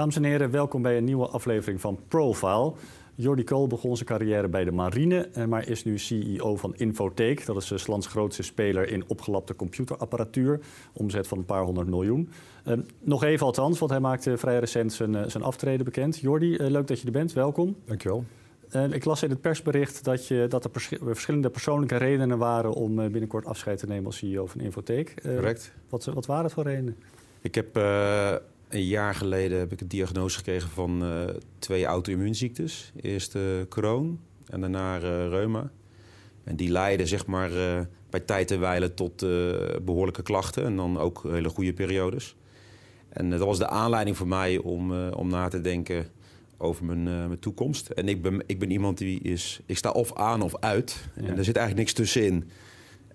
Dames en heren, welkom bij een nieuwe aflevering van Profile. Jordi Kool begon zijn carrière bij de marine, eh, maar is nu CEO van Infotech. Dat is lands grootste speler in opgelapte computerapparatuur. Omzet van een paar honderd miljoen. Uh, nog even althans, want hij maakte vrij recent zijn, uh, zijn aftreden bekend. Jordi, uh, leuk dat je er bent. Welkom. Dankjewel. ik las in het persbericht dat, je, dat er verschillende persoonlijke redenen waren... om binnenkort afscheid te nemen als CEO van Infotech. Correct. Wat, wat waren het voor redenen? Ik heb een jaar geleden heb ik een diagnose gekregen van uh, twee auto-immuunziektes. Eerst uh, Crohn en daarna uh, reuma. En die leiden zeg maar, bij tijd en wijle tot behoorlijke klachten. En dan ook hele goede periodes. En dat was de aanleiding voor mij om, om na te denken over mijn, mijn toekomst. En ik ben, ik ben iemand die is... Ik sta of aan of uit. En er zit eigenlijk niks tussenin.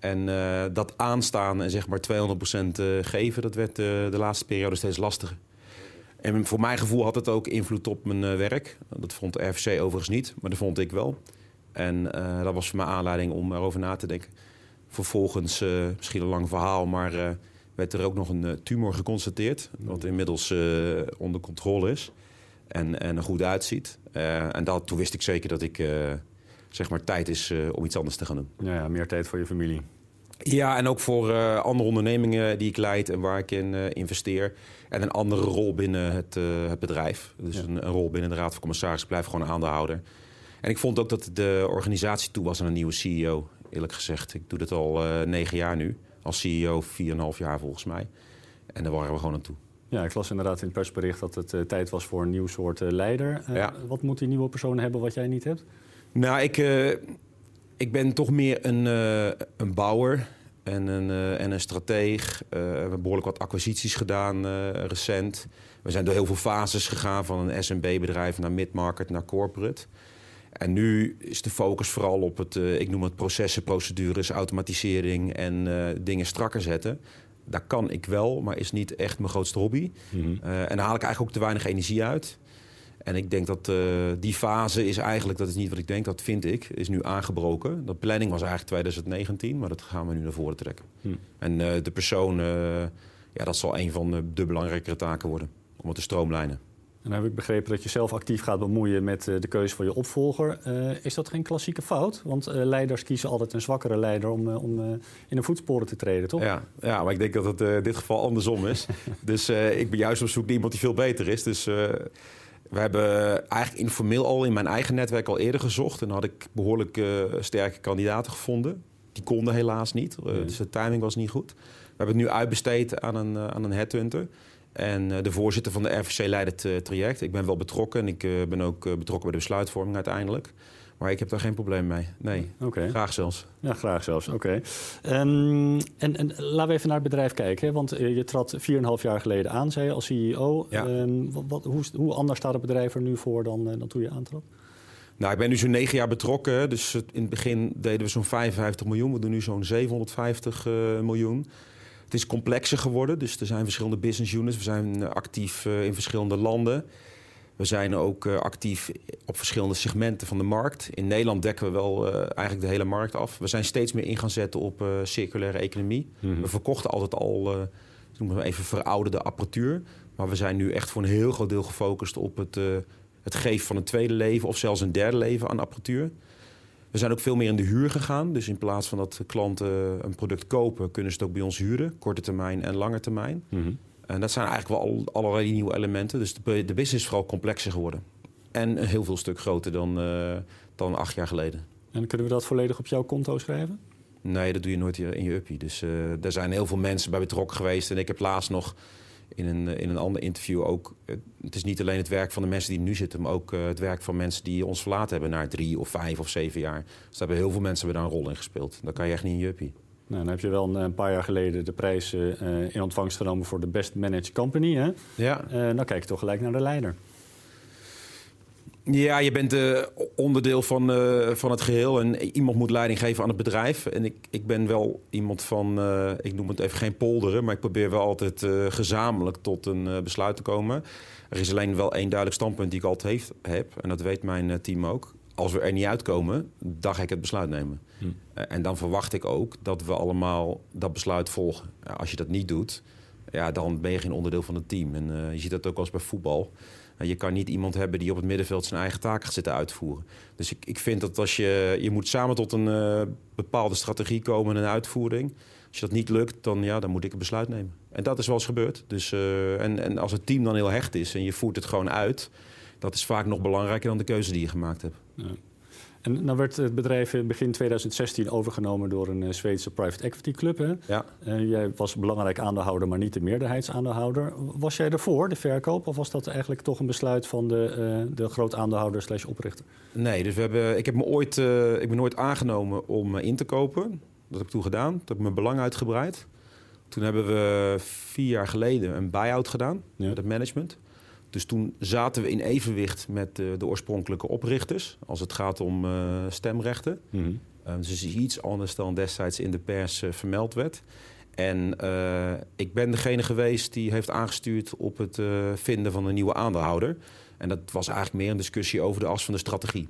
En uh, dat aanstaan en zeg maar 200% geven, dat werd de laatste periode steeds lastiger. En voor mijn gevoel had het ook invloed op mijn uh, werk. Dat vond RFC overigens niet, maar dat vond ik wel. En uh, dat was voor mij aanleiding om erover na te denken. Vervolgens, uh, misschien een lang verhaal, maar werd er ook nog een tumor geconstateerd. Wat inmiddels onder controle is en, en er goed uitziet. en dat, toen wist ik zeker dat ik zeg maar tijd is om iets anders te gaan doen. Ja, ja, meer tijd voor je familie. Ja, en ook voor uh, andere ondernemingen die ik leid en waar ik in uh, investeer. En een andere rol binnen het, uh, het bedrijf. Dus ja. een, een, rol binnen de Raad van Commissarissen. Ik blijf gewoon aandeelhouder. En ik vond ook dat de organisatie toe was aan een nieuwe CEO, eerlijk gezegd. Ik doe dit al negen jaar nu. Als CEO, 4,5 jaar volgens mij. En daar waren we gewoon aan toe. Ja, ik las inderdaad in het persbericht dat het tijd was voor een nieuw soort leider. Ja. Wat moet die nieuwe persoon hebben wat jij niet hebt? Nou, ik ik ben toch meer een, uh, een bouwer en een, uh, en een strateeg. Uh, we hebben behoorlijk wat acquisities gedaan recent. We zijn door heel veel fases gegaan van een SMB-bedrijf naar mid-market naar corporate. En nu is de focus vooral op het, ik noem het processen, procedures, automatisering en dingen strakker zetten. Dat kan ik wel, maar is niet echt mijn grootste hobby. Mm -hmm. en daar haal ik eigenlijk ook te weinig energie uit. En ik denk dat uh, die fase is eigenlijk, dat is niet wat ik denk, dat vind ik, is nu aangebroken. De planning was eigenlijk 2019, maar dat gaan we nu naar voren trekken. Hm. En uh, de persoon, uh, ja, dat zal een van de, belangrijkere taken worden, om het te stroomlijnen. En dan heb ik begrepen dat je zelf actief gaat bemoeien met de keuze van je opvolger. is dat geen klassieke fout? Want leiders kiezen altijd een zwakkere leider om, om in de voetsporen te treden, toch? Ja, ja maar ik denk dat het in dit geval andersom is. dus ik ben juist op zoek naar iemand die veel beter is. Dus we hebben eigenlijk informeel al in mijn eigen netwerk al eerder gezocht. En had ik behoorlijk uh, sterke kandidaten gevonden. Die konden helaas niet, uh, dus de timing was niet goed. We hebben het nu uitbesteed aan een, uh, aan een headhunter. En de voorzitter van de RVC leidt het traject. Ik ben wel betrokken en ik ben ook betrokken bij de besluitvorming uiteindelijk. Maar ik heb daar geen probleem mee. Nee, okay. graag zelfs. Ja, graag zelfs. Oké. Okay. Um, en, en, laten we even naar het bedrijf kijken. Hè? Want je trad 4,5 jaar geleden aan, zei je, als CEO. Ja. Um, wat, hoe, hoe, anders staat het bedrijf er nu voor dan, dan toen je aantrad? Nou, ik ben nu zo'n negen jaar betrokken. Dus in het begin deden we zo'n 55 miljoen. We doen nu zo'n 750 uh, miljoen. Het is complexer geworden. Dus er zijn verschillende business units. We zijn actief uh, in verschillende landen. We zijn ook uh, actief op verschillende segmenten van de markt. In Nederland dekken we wel uh, eigenlijk de hele markt af. We zijn steeds meer in gaan zetten op uh, circulaire economie. Mm -hmm. We verkochten altijd al, noem maar even verouderde apparatuur. Maar we zijn nu echt voor een heel groot deel gefocust op het, het geven van een tweede leven... of zelfs een derde leven aan apparatuur. We zijn ook veel meer in de huur gegaan. Dus in plaats van dat klanten een product kopen... kunnen ze het ook bij ons huren. Korte termijn en lange termijn. Mm -hmm. En dat zijn eigenlijk wel allerlei nieuwe elementen. Dus de, de business is vooral complexer geworden. En een heel veel stuk groter dan, uh, dan acht jaar geleden. En kunnen we dat volledig op jouw konto schrijven? Nee, dat doe je nooit in je uppie. Dus uh, er zijn heel veel mensen bij betrokken geweest. En ik heb laatst nog in een, in een ander interview ook... het is niet alleen het werk van de mensen die nu zitten... maar ook uh, het werk van mensen die ons verlaten hebben... na drie of vijf of zeven jaar. Dus daar hebben heel veel mensen hebben daar een rol in gespeeld. Dat kan je echt niet in je uppie. Nou, dan heb je wel een, een, paar jaar geleden de prijs uh, in ontvangst genomen voor de Best Managed Company. Hè? Ja. Uh, dan kijk je toch gelijk naar de leider. Ja, je bent uh, onderdeel van, van het geheel en iemand moet leiding geven aan het bedrijf. En ik, ik ben wel iemand van, ik noem het even geen polderen, maar ik probeer wel altijd gezamenlijk tot een besluit te komen. Er is alleen wel één duidelijk standpunt die ik altijd heeft, heb, en dat weet mijn team ook als we er niet uitkomen, dan ga ik het besluit nemen. Hm. En dan verwacht ik ook dat we allemaal dat besluit volgen. Als je dat niet doet, ja, dan ben je geen onderdeel van het team. En je ziet dat ook als bij voetbal. je kan niet iemand hebben die op het middenveld zijn eigen taken gaat zitten uitvoeren. Dus ik, ik vind dat als je, je moet samen tot een bepaalde strategie komen en een uitvoering. Als je dat niet lukt, dan, ja, dan moet ik een besluit nemen. En dat is wel eens gebeurd. Dus, en, en als het team dan heel hecht is en je voert het gewoon uit dat is vaak nog belangrijker dan de keuze die je gemaakt hebt. Ja. En nou werd het bedrijf in begin 2016 overgenomen door een eh, Zweedse private equity club. Hè? Ja. Uh, jij was belangrijk aandeelhouder, maar niet de meerderheidsaandeelhouder. Was jij ervoor, de verkoop, of was dat eigenlijk toch een besluit van de, uh, de groot aandeelhouder slash oprichter? Nee, dus we hebben, ik, heb me ooit, ik ben nooit aangenomen om in te kopen. Dat heb ik toen gedaan. Toen heb ik mijn belang uitgebreid. Toen hebben we vier jaar geleden een buy-out gedaan met het management. Dus toen zaten we in evenwicht met de, de oorspronkelijke oprichters als het gaat om uh, stemrechten. Mm -hmm. dus is iets anders dan destijds in de pers uh, vermeld werd. En ik ben degene geweest die heeft aangestuurd op het vinden van een nieuwe aandeelhouder. En dat was eigenlijk meer een discussie over de as van de strategie.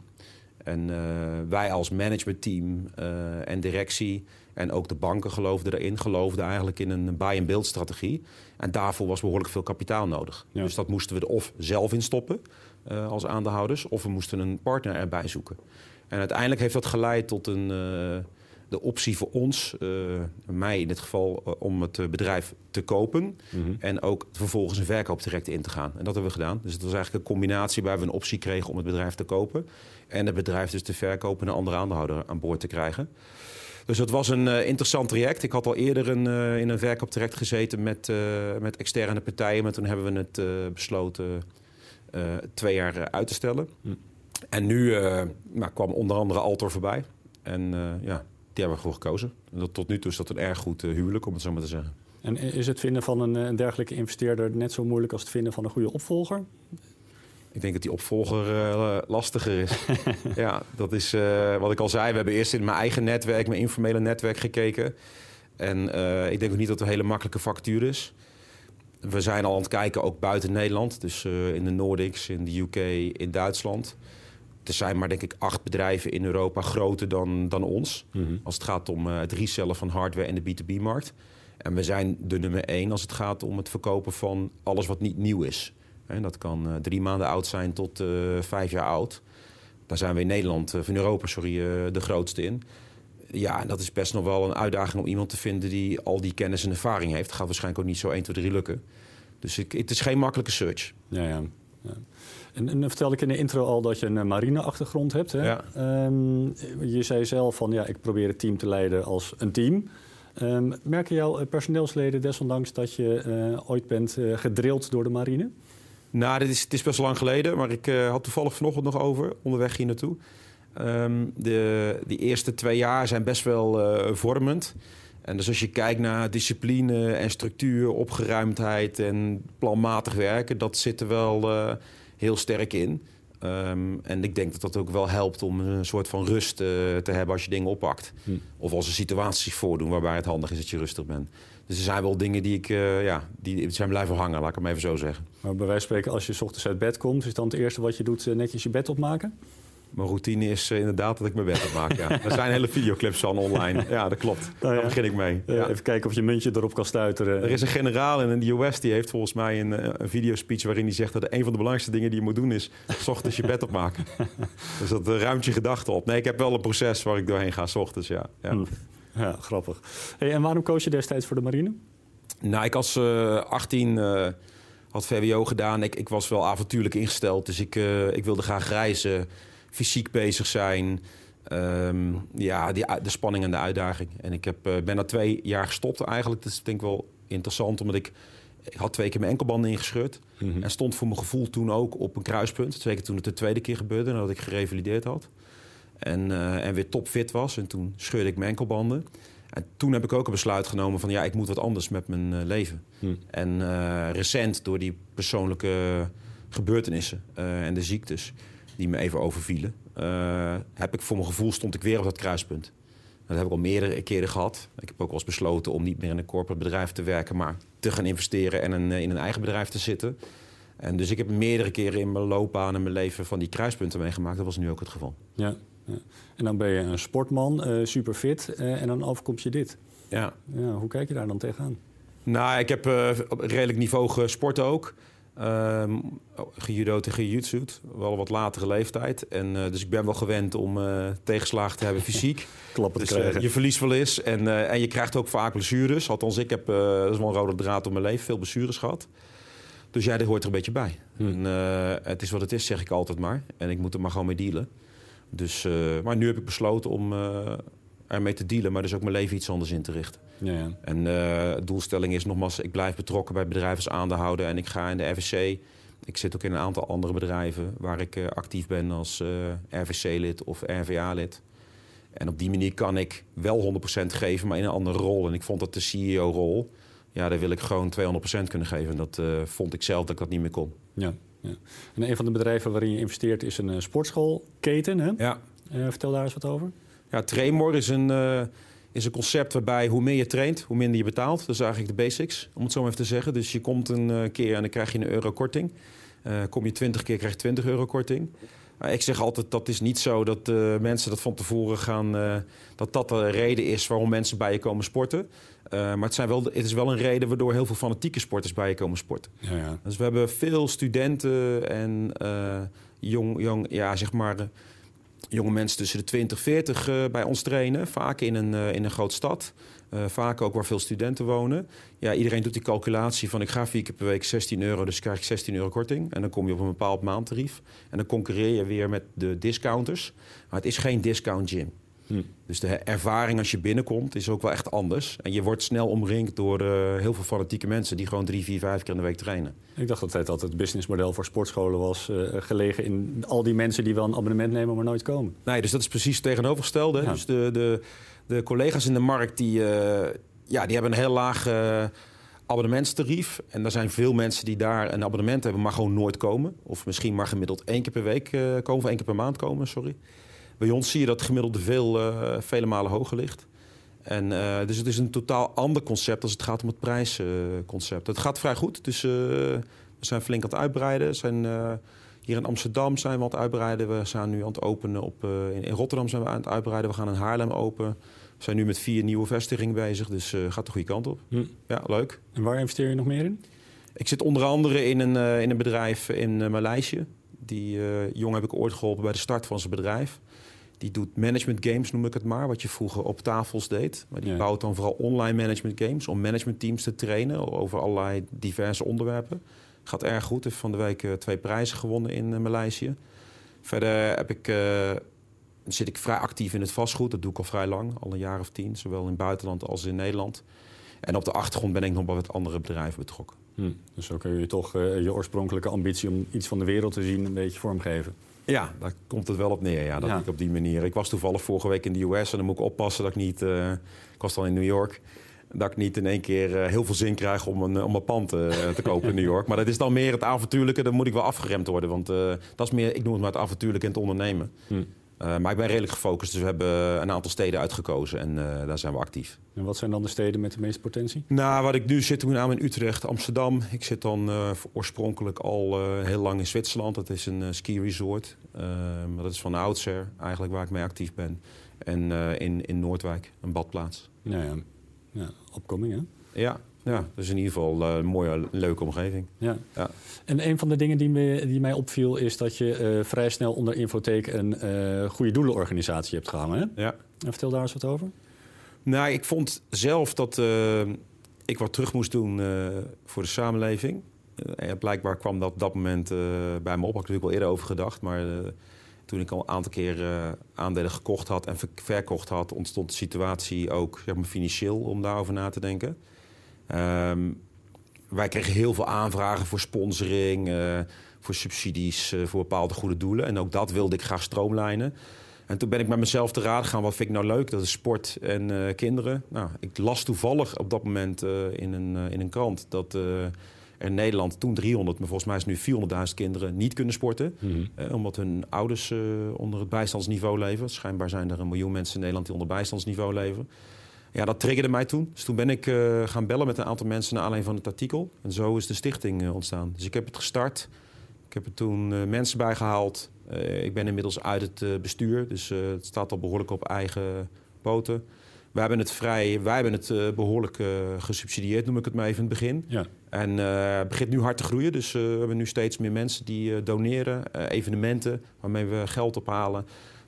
En wij als managementteam en directie en ook de banken geloofden erin, geloofden eigenlijk in een buy-and-build strategie. En daarvoor was behoorlijk veel kapitaal nodig. Dus dat moesten we er of zelf in stoppen uh, als aandeelhouders, of we moesten een partner erbij zoeken. En uiteindelijk heeft dat geleid tot een, uh, de optie voor ons, uh, mij in dit geval, om het bedrijf te kopen. Mm -hmm. En ook vervolgens een verkooptraject in te gaan. En dat hebben we gedaan. Dus het was eigenlijk een combinatie waar we een optie kregen om het bedrijf te kopen. En het bedrijf dus te verkopen en een andere aandeelhouder aan boord te krijgen. Dus dat was een uh, interessant traject. Ik had al eerder een, uh, in een verkooptraject gezeten met, uh, met externe partijen. Maar toen hebben we het besloten twee jaar uit te stellen. Hm. En nu nou, kwam onder andere Altor voorbij. En ja, die hebben we gewoon gekozen. En dat, tot nu toe is dat een erg goed huwelijk, om het zo maar te zeggen. En is het vinden van een, een dergelijke investeerder net zo moeilijk als het vinden van een goede opvolger? Ik denk dat die opvolger uh, lastiger is. ja, dat is uh, wat ik al zei. We hebben eerst in mijn eigen netwerk, mijn informele netwerk gekeken. En uh, ik denk ook niet dat het een hele makkelijke factuur is. We zijn al aan het kijken, ook buiten Nederland. Dus in de Nordics, in de UK, in Duitsland. Er zijn maar denk ik acht bedrijven in Europa groter dan, dan ons. Mm -hmm. Als het gaat om het resellen van hardware in de B2B-markt. En we zijn de nummer één als het gaat om het verkopen van alles wat niet nieuw is. En dat kan uh, drie maanden oud zijn tot uh, vijf jaar oud. Daar zijn we in Nederland, uh, in Europa, sorry, de grootste in. Ja, en dat is best nog wel een uitdaging om iemand te vinden die al die kennis en ervaring heeft. Dat gaat waarschijnlijk ook niet zo 1, 2, 3 lukken. Dus ik, het is geen makkelijke search. Ja, ja. ja. En, en vertelde ik in de intro al dat je een marine-achtergrond hebt. Hè? Ja. Um, je zei zelf van ja, ik probeer het team te leiden als een team. Um, merken jouw personeelsleden desondanks dat je uh, ooit bent uh, gedrild door de marine? Nou, dit is, het is best lang geleden, maar ik uh, had toevallig vanochtend nog over, onderweg hier naartoe. Um, de, die eerste twee jaar zijn best wel uh, vormend. En dus als je kijkt naar discipline en structuur, opgeruimdheid en planmatig werken, dat zit er wel uh, heel sterk in. Um, en ik denk dat dat ook wel helpt om een soort van rust uh, te hebben als je dingen oppakt. Hm. Of als er situaties voordoen waarbij het handig is dat je rustig bent. Dus er zijn wel dingen die ik, uh, ja, die zijn blijven hangen, laat ik hem even zo zeggen. Maar bij wijze van spreken, als je s ochtends uit bed komt, is dan het eerste wat je doet netjes je bed opmaken? Mijn routine is uh, inderdaad dat ik mijn bed opmaak. Ja. Er zijn hele videoclips van online. Ja, dat klopt. Nou ja. Daar begin ik mee. Ja. Even kijken of je muntje erop kan stuiteren. Er is een generaal in de US die heeft volgens mij een, uh, een videospeech waarin hij zegt dat een van de belangrijkste dingen die je moet doen is s ochtends je bed opmaken. dus dat ruimt je gedachten op. Nee, ik heb wel een proces waar ik doorheen ga s ochtends. Ja, ja. Hm. ja grappig. Hey, en waarom koos je destijds voor de marine? Nou, ik als 18 had VWO gedaan. Ik, ik was wel avontuurlijk ingesteld, dus ik, ik wilde graag reizen fysiek bezig zijn. Um, ja, die, de spanning en de uitdaging. En ik heb, uh, ben na twee jaar gestopt eigenlijk. Dat is denk ik wel interessant, omdat ik... Ik had twee keer mijn enkelbanden ingescheurd. Mm -hmm. En stond voor mijn gevoel toen ook op een kruispunt. Twee keer toen het de tweede keer gebeurde, nadat ik gerevalideerd had. En, uh, en weer topfit was. En toen scheurde ik mijn enkelbanden. En toen heb ik ook een besluit genomen van... ja, ik moet wat anders met mijn uh, leven. Mm. En recent, door die persoonlijke gebeurtenissen en de ziektes die me even overvielen, uh, heb ik voor mijn gevoel stond ik weer op dat kruispunt. Dat heb ik al meerdere keren gehad. Ik heb ook wel eens besloten om niet meer in een corporate bedrijf te werken, maar te gaan investeren en een, in een eigen bedrijf te zitten. En dus ik heb meerdere keren in mijn loopbaan en mijn leven van die kruispunten meegemaakt. Dat was nu ook het geval. Ja, ja. en dan ben je een sportman, uh, super fit, uh, en dan overkomt je dit. Ja. ja. Hoe kijk je daar dan tegenaan? Nou, ik heb uh, op redelijk niveau gesport ook. Um, gejudo'd en gejutsu'd, wel wat latere leeftijd. En, uh, dus ik ben wel gewend om uh, tegenslagen te hebben fysiek. Klappen dus, te krijgen. je verliest wel eens. En, en je krijgt ook vaak blessures. Althans, ik heb, dat is wel een rode draad door mijn leven, veel blessures gehad. Dus ja, dit hoort er een beetje bij. Hmm. En, het is wat het is, zeg ik altijd maar. En ik moet er maar gewoon mee dealen. Dus, maar nu heb ik besloten om ermee te dealen, maar dus ook mijn leven iets anders in te richten. Ja, ja. En de uh, doelstelling is nogmaals, ik blijf betrokken bij bedrijven als aandeelhouder en ik ga in de RVC. Ik zit ook in een aantal andere bedrijven waar ik uh, actief ben als uh, RVC-lid of RVA-lid. En op die manier kan ik wel 100% geven, maar in een andere rol. En ik vond dat de CEO-rol, ja, daar wil ik gewoon 200% kunnen geven. En dat vond ik zelf dat ik dat niet meer kon. Ja, ja. En een van de bedrijven waarin je investeert is een sportschoolketen. Hè? Ja. vertel daar eens wat over. Ja, Trainmore is een, uh, is een concept waarbij hoe meer je traint, hoe minder je betaalt. Dat is eigenlijk de basics, om het zo maar even te zeggen. Dus je komt een uh, keer en dan krijg je een euro korting. Uh, kom je 20 keer, krijg je 20 euro korting. ik zeg altijd, dat is niet zo dat mensen dat van tevoren gaan... dat dat de reden is waarom mensen bij je komen sporten. maar het, zijn wel, het is wel een reden waardoor heel veel fanatieke sporters bij je komen sporten. Ja, ja. Dus we hebben veel studenten en jong, jong, ja, zeg maar jonge mensen tussen de 20 40 uh, bij ons trainen. Vaak in een, uh, in een grote stad. Uh, vaak ook waar veel studenten wonen. Ja, iedereen doet die calculatie van ik ga vier keer per week 16 euro, dus krijg ik 16 euro korting. En dan kom je op een bepaald maandtarief. En dan concurreer je weer met de discounters. Maar het is geen discount gym. Hm. Dus de ervaring als je binnenkomt is ook wel echt anders. En je wordt snel omringd door uh, heel veel fanatieke mensen die gewoon drie, vier, vijf keer in de week trainen. Ik dacht altijd dat het businessmodel voor sportscholen was uh, gelegen in al die mensen die wel een abonnement nemen, maar nooit komen. Nee, dus dat is precies het tegenovergestelde. Ja. Dus de, de, de collega's in de markt die, uh, ja, die hebben een heel laag abonnementstarief. En er zijn veel mensen die daar een abonnement hebben, maar gewoon nooit komen. Of misschien maar gemiddeld één keer per week komen, of één keer per maand komen, sorry. Bij ons zie je dat het gemiddelde veel, uh, vele malen hoger ligt. En, uh, dus het is een totaal ander concept als het gaat om het prijsconcept. het gaat vrij goed. Dus uh, we zijn flink aan het uitbreiden. Zijn, hier in Amsterdam zijn we aan het uitbreiden. We zijn nu aan het openen op... In, in, Rotterdam zijn we aan het uitbreiden. We gaan in Haarlem open. We zijn nu met vier nieuwe vestigingen bezig. Dus gaat de goede kant op. Hm. Ja, leuk. En waar investeer je nog meer in? Ik zit onder andere in een, in een bedrijf in Maleisië. Die jong heb ik ooit geholpen bij de start van zijn bedrijf. Die doet management games, noem ik het maar, wat je vroeger op tafels deed. Maar die Ja. bouwt dan vooral online management games om managementteams te trainen over allerlei diverse onderwerpen. Gaat erg goed. Heeft van de week eh, twee prijzen gewonnen in eh, Maleisië. Verder heb ik, eh, zit ik vrij actief in het vastgoed. Dat doe ik al vrij lang, al een jaar of tien. Zowel in het buitenland als in Nederland. En op de achtergrond ben ik nog bij wat andere bedrijven betrokken. Hm. Dus zo kun je toch je oorspronkelijke ambitie om iets van de wereld te zien een beetje vormgeven. Ja, daar komt het wel op neer. Ja, dat Ja. ik op die manier. Ik was toevallig vorige week in de US en dan moet ik oppassen dat ik niet. eh, ik was dan in New York. Dat ik niet in één keer eh, heel veel zin krijg om een, om een pand eh, te kopen in New York. Maar dat is dan meer het avontuurlijke. Dan moet ik wel afgeremd worden. Want dat is meer, ik noem het maar het avontuurlijke en het ondernemen. Hm. Eh, maar ik ben redelijk gefocust. Dus we hebben een aantal steden uitgekozen en eh, daar zijn we actief. En wat zijn dan de steden met de meeste potentie? Nou, waar ik nu zit, met name in Utrecht, Amsterdam. Ik zit dan eh, oorspronkelijk al eh, heel lang in Zwitserland. Dat is een eh, ski resort. Ehm, dat is van oudsher eigenlijk waar ik mee actief ben. En eh, in, in Noordwijk, een badplaats. Nou ja, ja opkoming hè? Ja, ja, dus in ieder geval eh, een mooie, leuke omgeving. Ja. Ja. En een van de dingen die, me, die mij opviel is dat je eh, vrij snel onder Infotheek een eh goede doelenorganisatie hebt gehangen. Hè? Ja. En vertel daar eens wat over. Nou, ik vond zelf dat ik wat terug moest doen voor de samenleving. En blijkbaar kwam dat op dat moment bij me op. Had ik natuurlijk al eerder over gedacht. Maar toen ik al een aantal keer aandelen gekocht had en ver- verkocht had... ontstond de situatie ook zeg maar, financieel om daarover na te denken. Ehm, wij kregen heel veel aanvragen voor sponsoring, eh, voor subsidies, eh, voor bepaalde goede doelen. En ook dat wilde ik graag stroomlijnen. En toen ben ik met mezelf te raden gegaan, wat vind ik nou leuk? Dat is sport en eh, kinderen. Nou, ik las toevallig op dat moment in, een, in een krant dat er in Nederland toen 300, maar volgens mij is het nu 400.000 kinderen niet kunnen sporten. Eh, omdat hun ouders onder het bijstandsniveau leven. Schijnbaar zijn er een miljoen mensen in Nederland die onder bijstandsniveau leven. Ja, dat triggerde mij toen. Dus toen ben ik eh, gaan bellen met een aantal mensen naar aanleiding van het artikel. En zo is de stichting eh, ontstaan. Dus ik heb het gestart. Ik heb er toen eh, mensen bijgehaald. Eh, ik ben inmiddels uit het bestuur, dus het staat al behoorlijk op eigen poten. wij hebben het vrij, wij hebben het behoorlijk gesubsidieerd, noem ik het maar even in het begin. Ja. En het begint nu hard te groeien. Dus we hebben nu steeds meer mensen die doneren, evenementen waarmee we geld ophalen.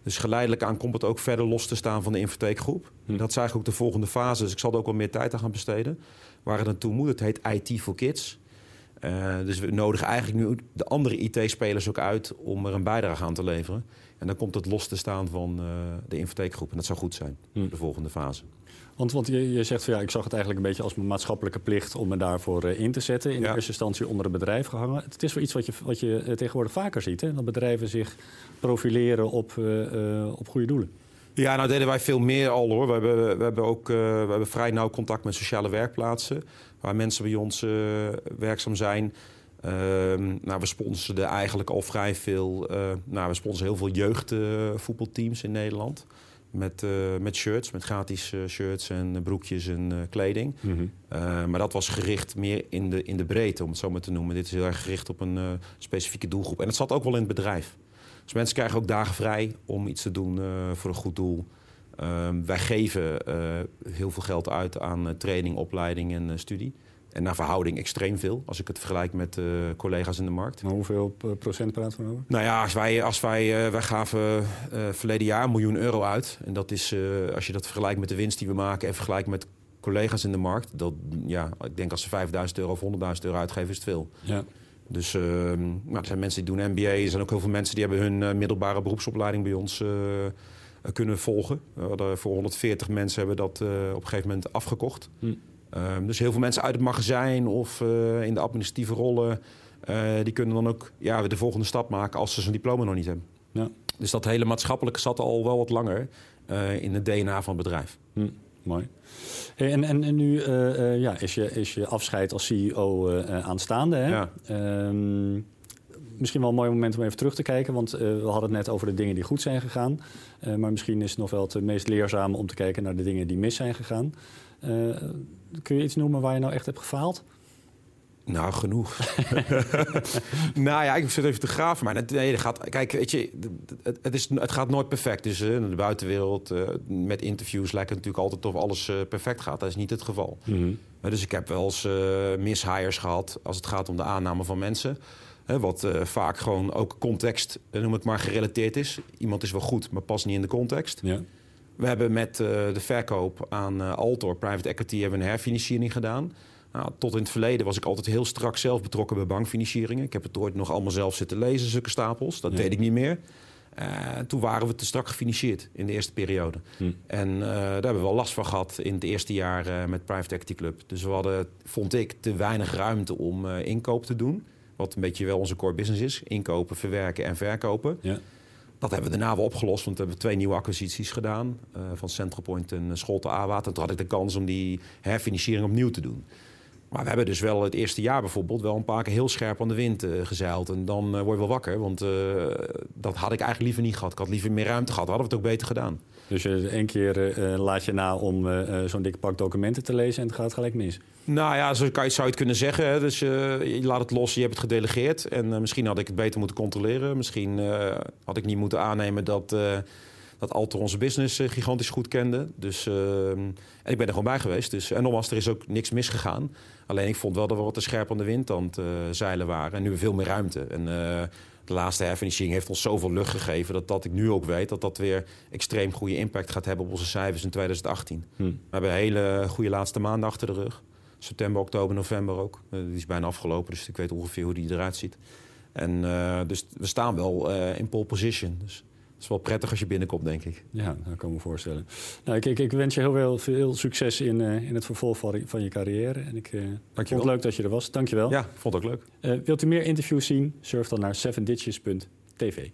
Dus geleidelijk aan komt het ook verder los te staan van de infotheekgroep. Hm. Dat is eigenlijk ook de volgende fase. Dus ik zal er ook wel meer tijd aan gaan besteden. Waar het naartoe moet, het heet IT for Kids. dus we nodigen eigenlijk nu de andere IT-spelers ook uit om er een bijdrage aan te leveren. En dan komt het los te staan van uh, de infotheekgroep. En dat zou goed zijn hm. de volgende fase. Want, want je, je zegt van ja, ik zag het eigenlijk een beetje als mijn maatschappelijke plicht om me daarvoor uh, in te zetten. In de eerste instantie onder het bedrijf gehangen. Het is wel iets wat je, wat je uh, tegenwoordig vaker ziet. Hè? Dat bedrijven zich profileren op, op goede doelen. Ja, nou deden wij veel meer al hoor. We hebben, we hebben ook we hebben vrij nauw contact met sociale werkplaatsen. Waar mensen bij ons werkzaam zijn. Ehm, nou, we sponsoren eigenlijk al vrij veel. Nou, we sponsoren heel veel jeugdvoetbalteams in Nederland. Met, uh, met shirts, met gratis uh, shirts en broekjes en kleding. Mhm. maar dat was gericht meer in de, in de breedte, om het zo maar te noemen. Dit is heel erg gericht op een specifieke doelgroep. En het zat ook wel in het bedrijf. Dus mensen krijgen ook dagen vrij om iets te doen voor een goed doel. Ehm, wij geven heel veel geld uit aan training, opleiding en studie. En naar verhouding extreem veel, als ik het vergelijk met uh, collega's in de markt. Maar hoeveel procent praten we over? Nou ja, als wij, als wij, uh, wij gaven uh, verleden jaar een miljoen euro uit. En dat is, als je dat vergelijkt met de winst die we maken en vergelijkt met collega's in de markt. Dat, ja, ik denk als ze 5000 euro of 100.000 euro uitgeven, is het veel. Ja. Dus ehm, nou, er zijn mensen die doen MBA. Er zijn ook heel veel mensen die hebben hun middelbare beroepsopleiding bij ons kunnen volgen. voor 140 mensen hebben dat op een gegeven moment afgekocht. Hm. Um, dus heel veel mensen uit het magazijn of uh, in de administratieve rollen... Uh, die kunnen dan ook ja, de volgende stap maken als ze zijn diploma nog niet hebben. Ja. Dus dat hele maatschappelijke zat al wel wat langer uh, in het DNA van het bedrijf. Hm, mooi. En, en, en nu ja, is, je, is je afscheid als CEO aanstaande. Hè? Ja. Um, misschien wel een mooi moment om even terug te kijken. Want we hadden het net over de dingen die goed zijn gegaan. maar misschien is het nog wel het meest leerzaam om te kijken naar de dingen die mis zijn gegaan. Uh, kun je iets noemen waar je nou echt hebt gefaald? Nou, genoeg. nou ja, ik zit even te graven. Maar nee, dat gaat, kijk, weet je, het, het, is, het gaat nooit perfect. Dus uh, in de buitenwereld, uh, met interviews, lijkt het natuurlijk altijd of alles uh, perfect gaat. Dat is niet het geval. Mm -hmm. dus ik heb wel eens mishires gehad als het gaat om de aanname van mensen. wat vaak gewoon ook context, noem het maar, gerelateerd is. Iemand is wel goed, maar past niet in de context. Ja. We hebben met uh, de verkoop aan uh, Altor Private Equity hebben een herfinanciering gedaan. Nou, tot in het verleden was ik altijd heel strak zelf betrokken bij bankfinancieringen. Ik heb het ooit nog allemaal zelf zitten lezen, zulke stapels. Dat deed ik niet meer. Uh, toen waren we te strak gefinancierd in de eerste periode. Hm. En daar hebben we wel last van gehad in het eerste jaar met Private Equity Club. Dus we hadden, vond ik, te weinig ruimte om inkoop te doen. Wat een beetje wel onze core business is. Inkopen, verwerken en verkopen. Ja. Dat hebben we daarna wel opgelost, want we hebben twee nieuwe acquisities gedaan. Uh, van Centropoint en Scholte Awater. Toen had ik de kans om die herfinanciering opnieuw te doen. Maar we hebben dus wel het eerste jaar bijvoorbeeld wel een paar keer heel scherp aan de wind uh, gezeild. En dan uh, word je wel wakker, want dat had ik eigenlijk liever niet gehad. Ik had liever meer ruimte gehad, hadden we het ook beter gedaan. Dus één keer laat je na om zo'n dik pak documenten te lezen en het gaat gelijk mis? Nou ja, zo kan je, zou je het kunnen zeggen. Hè. Dus je laat het los, je hebt het gedelegeerd. En misschien had ik het beter moeten controleren. Misschien had ik niet moeten aannemen dat, dat Alter onze business gigantisch goed kende. Dus, ehm, en ik ben er gewoon bij geweest. Dus, en nogmaals, er is ook niks misgegaan. Alleen ik vond wel dat we wat te scherp aan de wind aan het zeilen waren. En nu veel meer ruimte. En de laatste herfinanciering heeft ons zoveel lucht gegeven... dat, dat ik nu ook weet dat dat weer extreem goede impact gaat hebben... op onze cijfers in 2018. Hm. We hebben een hele goede laatste maanden achter de rug september, oktober, november ook. Uh, die is bijna afgelopen, dus ik weet ongeveer hoe die eruit ziet. En uh, dus we staan wel uh, in pole position. Dus het is wel prettig als je binnenkomt, denk ik. Ja, dat kan ik me voorstellen. Nou, ik, ik, ik wens je heel veel, veel succes in, in het vervolg van, van je carrière. En ik vond het leuk dat je er was. Dankjewel. Ja, vond het ook leuk. wilt u meer interviews zien? Surf dan naar 7ditches.tv.